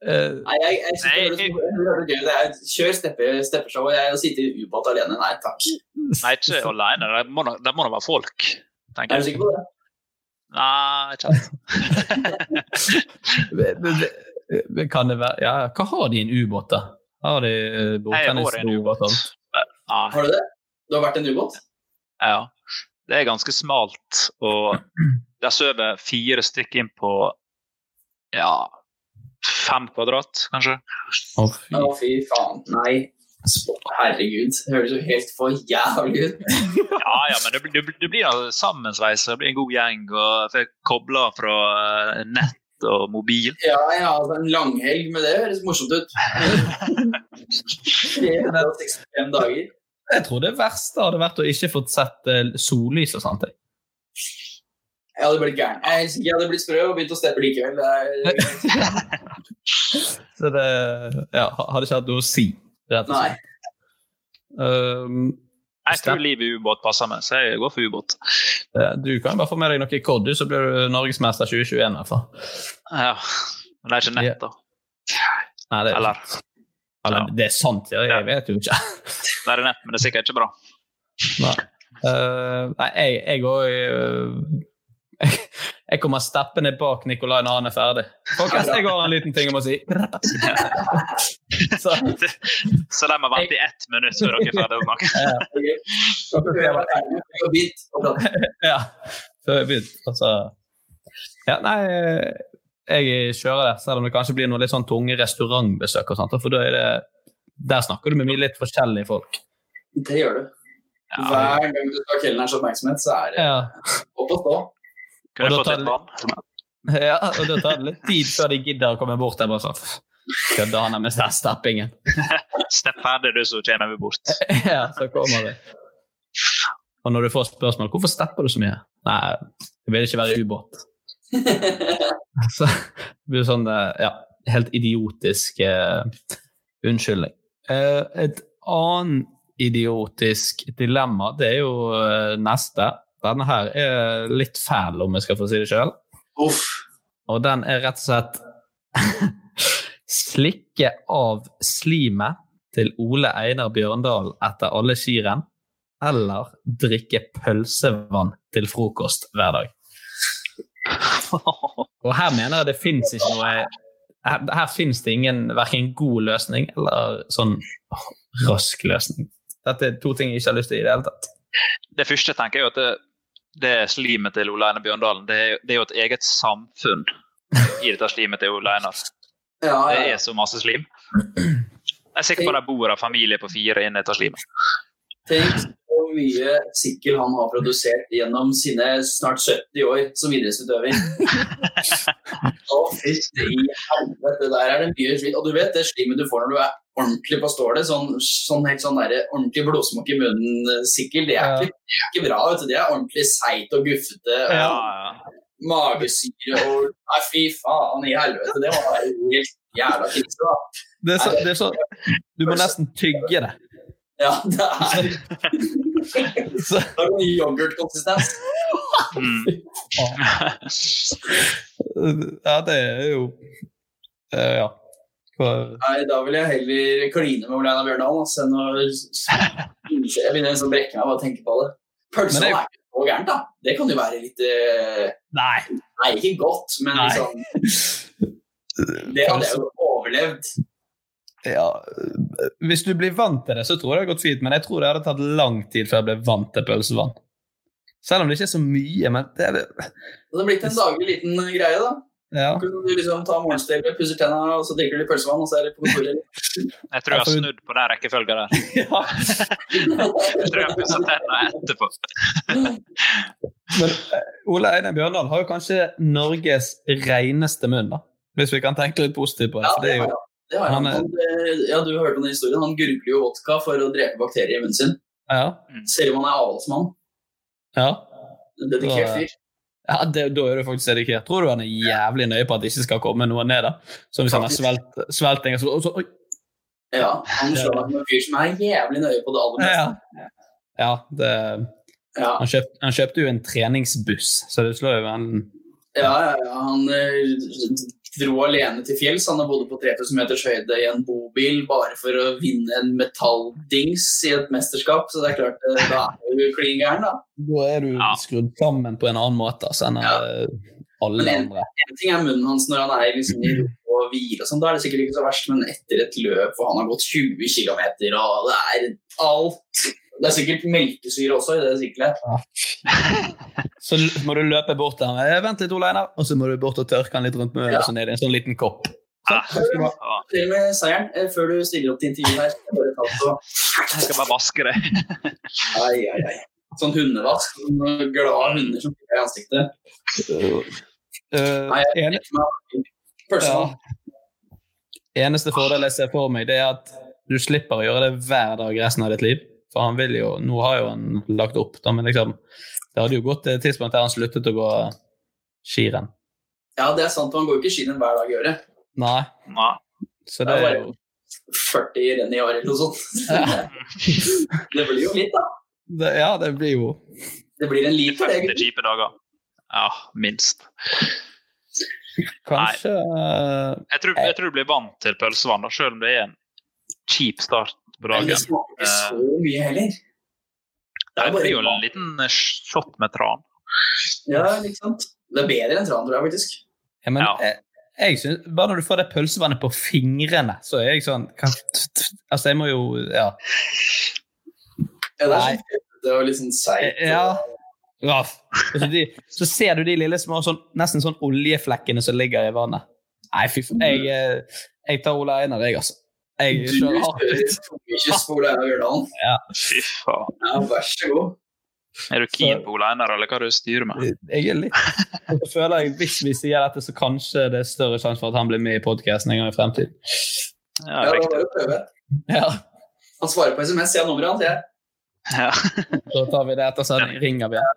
Eh, Nei, jeg, jeg synes det høres gøy. Jeg- Kjør steppe, steppeshow. Jeg sitter i ubåt alene. Nei takk. Nei, ikke alene. Det må, det være folk. tenker Er du sikker på det? Nei, ikke kan det være Ja, hva har de i en ubåt, da? Har de bordtennisbåt? Har du det? Du har vært en ubåt? Ja. Det er ganske smalt, og der sover fire stykker inn på ja, fem kvadrat, kanskje. Å, oh, fy faen. Nei. Herregud. Det høres jo helt for jævlig ut. Ja, ja, men det, blir- det, det blir da sammensveisa, det blir en god gjeng. og får kobla fra eh, nett og mobil. Ja, ja, altså en langhelg med det høres morsomt ut. 365 dager. Jeg tror det verste hadde vært å ikke fått sett eh, sollys og sånt. Jeg. Hadde blitt gæren. Jeg jeg hadde blitt sprø og begynt å steppe likevel. Så det ja, hadde ikke hatt noe å si, rett og slett. Um, Jeg tror livet i ubåt passer meg, så jeg går for ubåt. du kan bare få med deg noe i Cod, du, så blir du norgesmester 2021 i hvert fall. Ja, Men det er ikke nett, da. Nei, det, er, Eller eller, det er sant, ja. Jeg vet jo ikke. det er nett, men det er sikkert ikke bra. Nei, uh, nei jeg, òg går jeg, jeg kommer steppende bak Nikolai når han er ferdig. Folkens, jeg har en liten ting om å si. Så, Så de må vente i ett minutt før dere er ferdige å snakke. ja, før vi begynte. Altså, ja, nei, jeg kjører det, selv om det kanskje blir noe litt sånn tunge restaurantbesøk. og sånt, for da er det, Der snakker du med mye litt forskjellige folk. Det gjør du. Hver gang du skal ha kelnerens oppmerksomhet, så er det Ja. opp og stå. Kunne Og da jeg fått tar litt vann? Ja, og da tar det litt tid før de gidder å komme bort der. bare sånn. Kødder han med den steppingen? Stepp ferdig, du, så kommer vi bort. ja, så kommer vi. Og når du får spørsmål hvorfor stepper du så mye, nei, jeg vil ikke være i ubåt. Så det blir sånn eh, ja, helt idiotisk uh, unnskyldning. Uh, et annet idiotisk dilemma, det er jo uh, neste. Denne her er litt fæl, om jeg skal få si det sjøl. Og den er rett og slett Slikke av slimet til Ole Einar Bjørndal etter alle skirenn, eller drikke pølsevann til frokost hver dag. Og her mener jeg det fins ikke noe Her, her fins det ingen verken god løsning eller sånn rask løsning. Dette er to ting jeg ikke har lyst til i det hele tatt. Det første tenker jeg jo at det, slimet til Ole Einar Bjørndalen, det er, det er jo et eget samfunn i dette slimet til Ole Einar. Ja, ja, Det er så masse slim. Jeg er sikker på at det bor av familie på fire inne i dette slimet. Tenk så mye sikkel han har produsert gjennom sine snart 70 år som idrettsutøver. Å, fytti i helvete, der er det mye slim. Og du vet det slimet du får når du er ordentlig på stålet, sånn, sånn helt sånn der, ordentlig blodsmak i munnen-sikkel, det, er ikke- det er ikke bra. vet du. Det er ordentlig seigt og guffete. Og Ja, ja. Magesyre og Nei, fy faen i helvete. Det var helt jævla krise, da. Det er så, det er så, du må nesten tygge det. Ja, det er Det er noe yoghurtkonsistens. Ja, det er jo uh, Ja. Nei, da vil jeg heller kline med Oleina Bjørndalen altså, enn å Jeg begynner liksom å brekke meg av å tenke på det. Pølsa det- er ikke så gærent, da. Det kan jo være litt uh... Nei. Nei, ikke godt, men Nei. liksom Det hadde jeg jo overlevd. Ja, hvis du blir vant til det, så tror jeg det har gått fint, men jeg tror det hadde tatt lang tid før jeg ble vant til pølsevann. Selv om det ikke er så mye, men det er det. Det hadde blitt en daglig liten greie, da. Ja. Du liksom tar morgenstellet, pusser tenna, og så drikker du pølsevann, og så er det på kontoret. Jeg tror jeg har snudd på den rekkefølgen der. Ja. Jeg tror jeg har pussa tennene etterpå. Men eh, Ole Einar Bjørndal har jo kanskje Norges reneste munn, da. Hvis vi kan tenke litt positivt på det. Ja, for det er har jo. Det har han. han er- eh, ja, du har hørt om den historien. Han gurgler jo vodka for å drepe bakterier i munnen sin. ja, Selv om han er avholdsmann. ja. En dedikert fyr. Ja, det, Da er du faktisk dedikert. Tror du han er jævlig nøye på at det ikke skal komme noe ned? da? Som hvis han har svelt, svelting og så, og så oi. Ja, han slår meg som en fyr som er jævlig nøye på det aller Ja, meste. ja det, Ja. han, kjøpt, han kjøpte jo en treningsbuss, så det slår jo en Ja, ja, ja. Han eh, dro alene til fjells. Han har bodd på 3000 meters høyde i en bobil bare for å vinne en metalldings i et mesterskap. Så det er klart, eh, da er du klin gæren, da. Da er du skrudd sammen på en annen måte altså, enn ja. alle Men en, andre. en ting er munnen hans når han er liksom i ro og hvile, og sånn, da er det sikkert ikke så verst, men etter et løp hvor han har gått 20 km, og det er alt Det er sikkert melkesyre også i det siklet. Så må du løpe bort til ham. Eh, Vent litt, Ole Einar. Og så må du bort og tørke han litt rundt med Ja. ned i en sånn liten kopp. Til med seieren eh, før du stiller opp til intervju her. Jeg skal bare vaske det. Ai, ai, ai. Sånn hundevask. Sånn glade hunder som fikk i ansiktet. Nei, jeg en, meg eneste fordel jeg ser for meg, det er at du slipper å gjøre det hver dag resten av ditt liv. For han vil jo Nå har jo han lagt opp, da, men liksom Det hadde jo gått til et tidspunkt der han sluttet å gå skirenn. Ja, det er sant. Han går jo ikke skirenn hver dag i året. Nei. Nei. Så Det det er jo 40 renn i året eller noe sånt. det blir jo litt, da. det, Ja, det blir jo Det blir en lit for deg. 50 kjipe dager. Ja, minst. Kanskje Jeg tror, jeg tror du blir vant til pølsevann, da, selv om det er en kjip start på det smaker ikke Eh, så mye heller. Nei, det blir jo en liten eh, shot med tran. Ja, ikke sant? Det er bedre enn tran, tror jeg faktisk. Ja, men ja. jeg synes, Bare når du får det pølsevannet på fingrene, så er jeg sånn kan, Altså, jeg må jo Ja. Ja, det er sånn det var litt sånn seigt. ja. ja. Så, de, så ser du de lille små sånn, nesten sånn oljeflekkene som ligger i vannet. Nei, fy faen. Jeg, eh, jeg tar Ola Einar, jeg, altså. Jeg Du kjører ikke spole Bjørndalen. Ja. Fy faen. Ja, vær så god. Er du keen på Ole Einar, eller hva du styrer med? Jeg er litt jeg føler jeg Hvis vi sier dette, så kanskje det er større sjanse for at han blir med i podkasten en gang i fremtiden. Ja, Ja, riktig. Ja. Han svarer på SMS, jeg har nummeret hans, jeg. Ja. Så tar vi det etter så Ringer vi.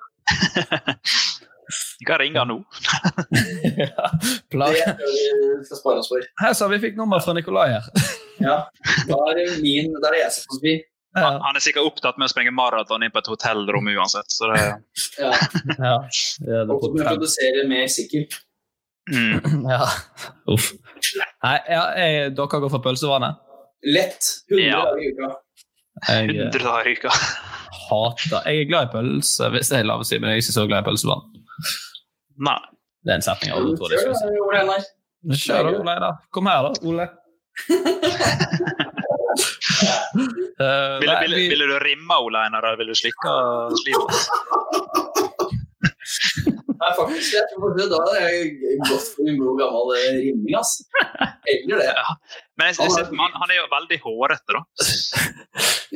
Vi kan ringe nå. ja. Det vi skal spare oss for. Her sa vi fikk nummer fra Nikolai her. Ja, da er det min, da er det jeg som forbi. Han, han er sikkert opptatt med å sprenge maraton inn på et hotellrom uansett. Så det, Ja, Ja. Ja, det og produsere mer sikkert. mm. ja. Uff. Nei, ja, jeg, dere går for pølsevannet. Lett. 100 Ja. dager i uka. Jeg eh, 100 dager i uka. hater Jeg er glad i pølse, hvis det er lov å si, men jeg er ikke så glad i pølsevann. Nei. Det er en setning jeg aldri trodde jeg skulle si. Kjør da, Ole. Kom her, da, Ole. Eh, Ville, vil, vi- vil du rimme Ole Einar, eller ville du slikke slimet? Nei, faktisk, jeg tror det da er jeg godt for en god gammel eh, rimming, ass. Eller det. Ja. Men jeg, jeg, jeg, for han, han er jo veldig hårete, da.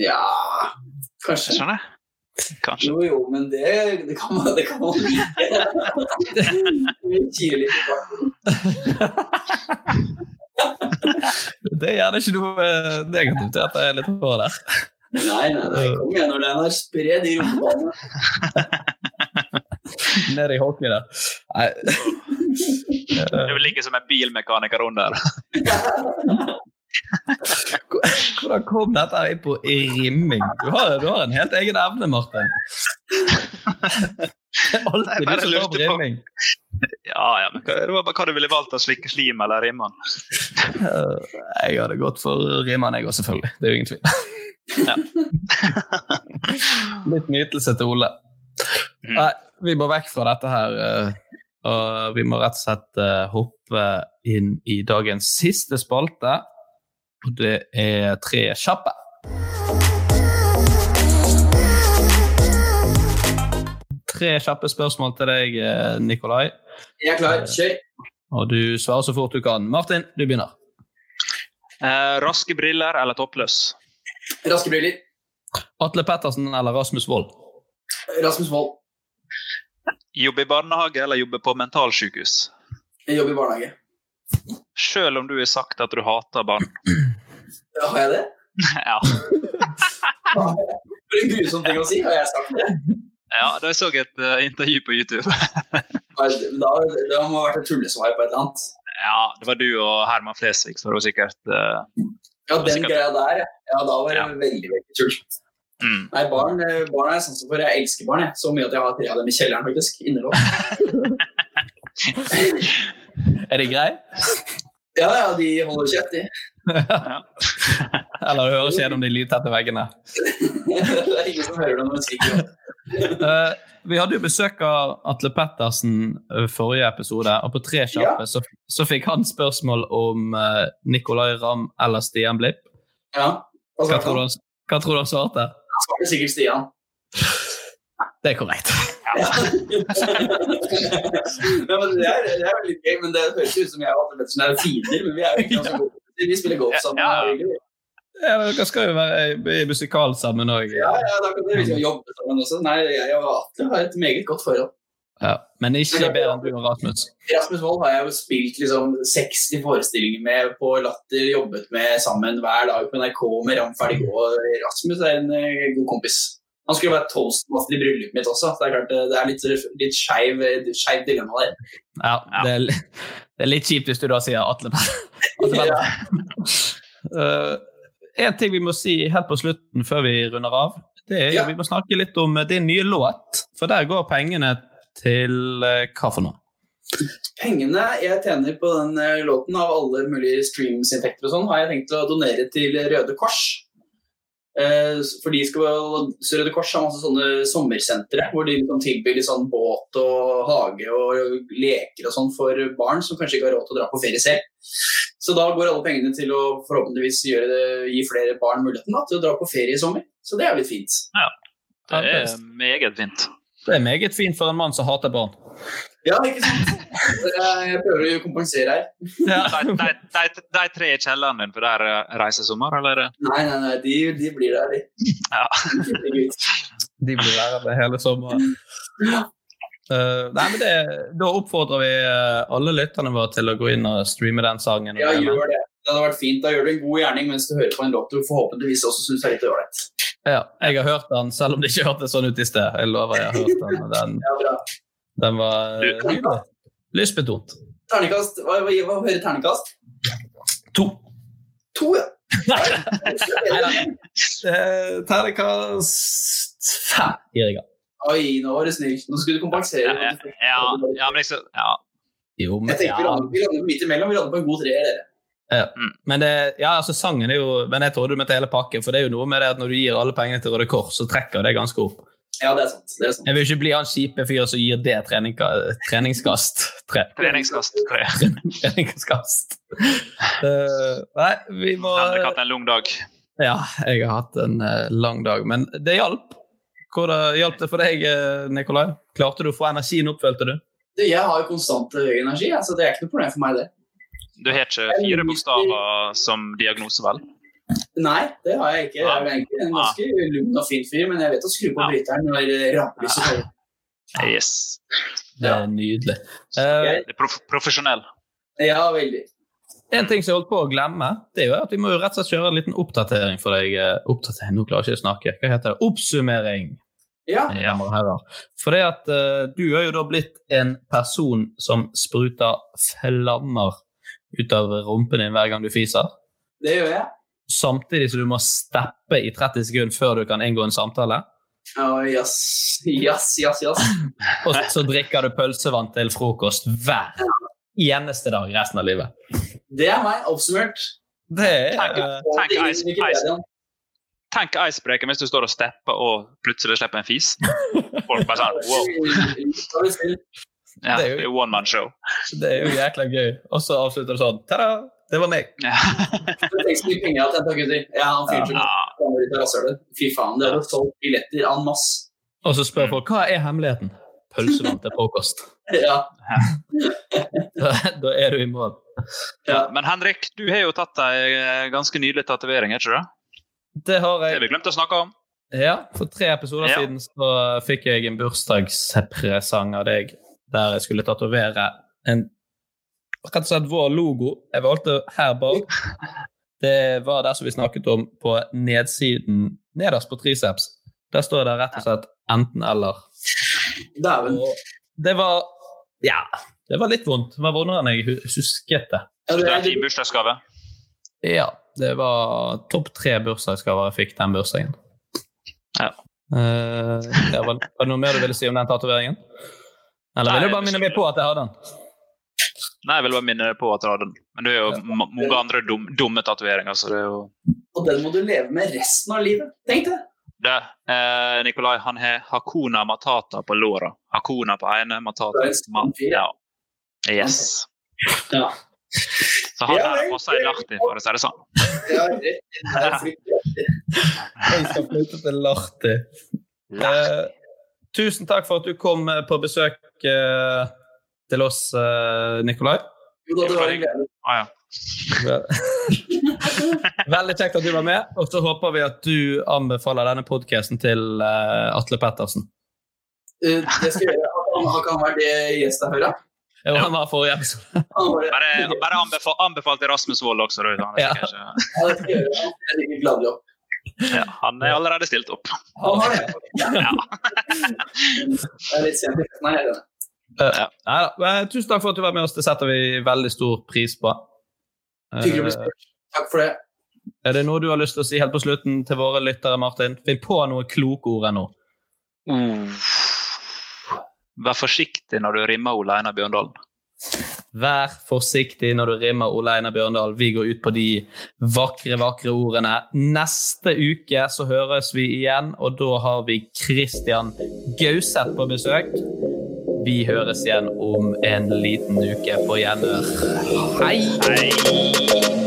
Ja, kanskje. Skjønner jeg? Kanskje. Jo, jo, men det, det kan man det kan man like. Farten. Det er gjerne ikke noe eh, negativt til at det er litt hår der. Nei, nei, nei, kom igjen når den er spredd i rommet. Nede i hockey der. Nei. Det ligger som en bilmekaniker under. Hvordan kom dette inn på rimming? Du har, du har en helt egen evne, Martin. Det er alltid du som tar på- rimming. Ja, ja, men hva, det var bare hva du ville valgt av slikke slim eller rimman. Eh, Jeg hadde gått for rimman, jeg òg, selvfølgelig. Det er jo ingen tvil. Litt nytelse til Ole. Nei, vi må vekk fra dette her. eh, Og vi må rett og slett eh, hoppe inn i dagens siste spalte. Og det er tre kjappe. Tre kjappe spørsmål til deg, eh, Nikolai. Jeg er klar. Kjør. Og du svarer så fort du kan. Martin, du begynner. Eh, raske briller eller toppløs? Raske briller. Atle Pettersen eller Rasmus Wold? Rasmus Wold. Jobbe i barnehage eller jobbe på mentalsykehus? Jobbe i barnehage. Selv om du har sagt at du hater barn. Ja, Har jeg det? Ja. For en grusom ting å si. Har jeg sagt det? ja, da jeg så et uh, intervju på YouTube. Da, det må ha vært et tullesvar på et eller annet. ja, det var du og Herman Flesvig, så det var sikkert uh, Ja, den sikkert- greia der, ja. ja. Da var det Ja. veldig, veldig tull. mm. Nei, barn, eh, barn er sånn som for. Jeg elsker barn, jeg. Så mye at jeg har tre av dem i kjelleren, faktisk. Innelåst. Er de grei? Ja, ja, de holder kjeft, de. Eller høres gjennom de lydtette veggene? det er ingen som hører det når de. Eh, vi hadde jo besøk av Atle Pettersen eh, forrige episode, og på tre kjappe så, så fikk han spørsmål om uh, Nicolay Ramm eller Stian Blipp. Ja, hva Hva tror du hva tror du han svarte? Han svarte sikkert Stian. Det er korrekt. Ja, men det, er, det er veldig gøy, men det høres ut som jeg og Atle Pettersen er fiender, men vi er jo ikke ganske gode. Vi spiller golf sammen. Ja, ja. er. Dere skal jo være i- i musikal sammen òg. Ja, ja, da kan dere liksom jobbe sammen også. Nei, jeg og Atle har et meget godt forhold. Ja, men ikke bedre enn du og Rasmus. Rasmus Wold har jeg jo spilt liksom 60 forestillinger med på Latter, jobbet med sammen hver dag på NRK med Ramferdig og Rasmus er en eh, god kompis. Han skulle være toastmaster i bryllupet mitt også. så Det er klart eh, det er litt, litt skeiv skeiv dilemma der. Ja, Det, er, det er litt kjipt hvis du da sier Atle Atle Ja. Eh, en ting vi må si helt på slutten før vi runder av, det er jo Ja. vi må snakke litt om din nye låt. For der går pengene til uh, hva for noe? Pengene jeg tjener på den eh, låten, av alle mulige streamsinntekter og sånn, har jeg tenkt å donere til Røde Kors. Eh, For de skal, så Røde Kors har masse sånne sommersentre hvor de kan tilby litt sånn båt og hage og leker og sånn for barn som kanskje ikke har råd til å dra på ferie selv. Så da går alle pengene til å forhåpentligvis gjøre det, gi flere barn muligheten da, til å dra på ferie i sommer. Så det er litt fint. Ja, Det er meget fint. Det er meget fint for en mann som hater barn. Ja, ikke sant? Jeg prøver å kompensere her. De, de, de, de tre i kjelleren din for der reiser sommer, eller? Nei, nei, nei, de, de blir der, de. Ja. De blir værende hele sommeren. Uh, nei, men det, Da oppfordrer vi eh, alle lytterne våre til å gå inn og streame den sangen. Ja, gjør det. Det hadde vært fint. Da gjør du en god gjerning mens du hører på en låt du forhåpentligvis også syns er litt ålreit. Ja, jeg har hørt den, selv om det ikke hørtes sånn ut i sted. Jeg lover jeg har hørt den. Den, Ja, bra. Den var. Lystbetont. Ternekast, Hva, hva, hva hører ternekast? To. To, ja. Ternekast. Ternekast. fem gir jeg. Oi, nå var du snill. Nå skulle du kompensere. Ja, ja, ja, men liksom ja. Jo, men, Jeg tenker vi ja, lander, vi lander midt imellom. Vi lander på en god treer, dere. ja. men det, ja, altså sangen er jo Men jeg trodde du mente hele pakken, for det er jo noe med det at når du gir alle pengene til Røde Kors, så trekker det ganske opp. Ja, det er sant. Det er sant. Jeg vil ikke bli han kjipe fyren som gir det trening, treningskast. Tre, Treningskast. Tre. treningskast. Uh, nei, vi må Henrik har hatt en lang dag. Ja, jeg har hatt en uh, lang dag, men det hjalp. Hvordan hjalp det for deg, eh, Nikolai? Klarte du å få energien opp, følte du? Du, Jeg har jo konstant høy energi, så det er ikke noe problem for meg, det. Du har ikke fire bokstaver som diagnose, vel? Nei, det har jeg ikke. Jeg er egentlig en ganske lugn og fin fyr, men jeg vet å skru på bryteren når rampelyset kommer. Yes. Det er nydelig. det er prof profesjonell. Ja, veldig. En ting som jeg holdt på å glemme, det er jo at vi må jo rett og slett kjøre en liten oppdatering for deg. eh, Oppdatering, Nå klarer jeg ikke å snakke. Hva heter det? Oppsummering. Ja. For det at uh, du er jo da blitt en person som spruter flammer ut av rumpen din hver gang du fiser. Det gjør jeg. Samtidig som du må steppe i 30 sekunder før du kan inngå en samtale. Ja, Jass, jass, jass. jass. Og så drikker du pølsevann til frokost hver eneste dag resten av livet. Det er meg, oppsummert. Det er Tenk, tenk, ice, ice, tenk icebreaker hvis du står og stepper og plutselig slipper en fis. Folk bare sånn wow. Ja, det er jo one man show. Det er jo jækla gøy. Og så avslutter du sånn Ta-da! Det var meg. Penger jeg har tjent, da, gutter. Jeg har en fyr som kommer ut av rasshølet. Fy faen, det har solgt billetter en masse. Og så spør folk hva er hemmeligheten. Pølsevann til frokost. Ja. da, da er du i mål. Ja. Men Henrik, du har jo tatt deg eh, ganske nydelig tatovering, er ikke det? Det har Det jeg. har vi glemt å snakke om. Ja, for tre episoder Ja. siden så fikk jeg en bursdagspresang av deg der jeg skulle tatovere en rett og slett vår logo. Jeg valgte her bak. Det var der som vi snakket om på nedsiden, nederst på triceps. Der står det rett og slett enten-eller. Det var Ja, det var litt vondt. Det var vondere enn jeg husket det. Så Det det er din bursdagsgave. Ja, det var topp tre bursdagsgaver jeg fikk den bursdagen. Ja. Uh, det var, var det noe mer du ville si om den tatoveringen? Eller vil du bare minne meg på at jeg hadde den? Nei, jeg vil bare minne deg på at du har den. Men du har jo ma- mange andre dum, dumme tatoveringer, så det er jo Og den må du leve med resten av livet. Tenk det. det. Eh, Nikolai han har Hakuna Matata på låra. Hakuna på ene, Matata på en ma sann ja. ja. Yes. Ja. Så han Ja, her vel, passer i Lahti, for å si det sånn. Ja, det er. Jeg skal flytte til Lahti. Eh, tusen takk for at du kom eh, på besøk eh, til oss, eh, Nikolai. Jo da, det var en glede. Ah, ja. Veldig kjekt at du var med, og så håper vi at du anbefaler denne podkasten til eh, Atle Pettersen. Uh, Det skal jeg gjøre. Han kan være han gjestet hører. Jo, han var forrige episode. Det. Bare, bare anbefal, anbefalt Rasmus Wold også. Da. Han, Ja. ikke- Ja, det. Han er er allerede stilt opp. Han har det. Ja. Det er litt sent. Nei, jeg Eh, neida. Men Tusen takk for at du var med oss. Det setter vi veldig stor pris på. Eh, Hyggelig å bli spurt. Takk for det. er det noe du har lyst til å si helt på slutten til våre lyttere, Martin? Finn på noe kloke ord ennå. Vær forsiktig når du rimmer Ole Einar Bjørndalen. Vær forsiktig når du rimmer Ole Einar Bjørndal. Vi går ut på de vakre, vakre ordene. Neste uke så høres vi igjen, og da har vi Christian Gauseth på besøk. Vi høres igjen om en liten uke på gjenhør. Hei!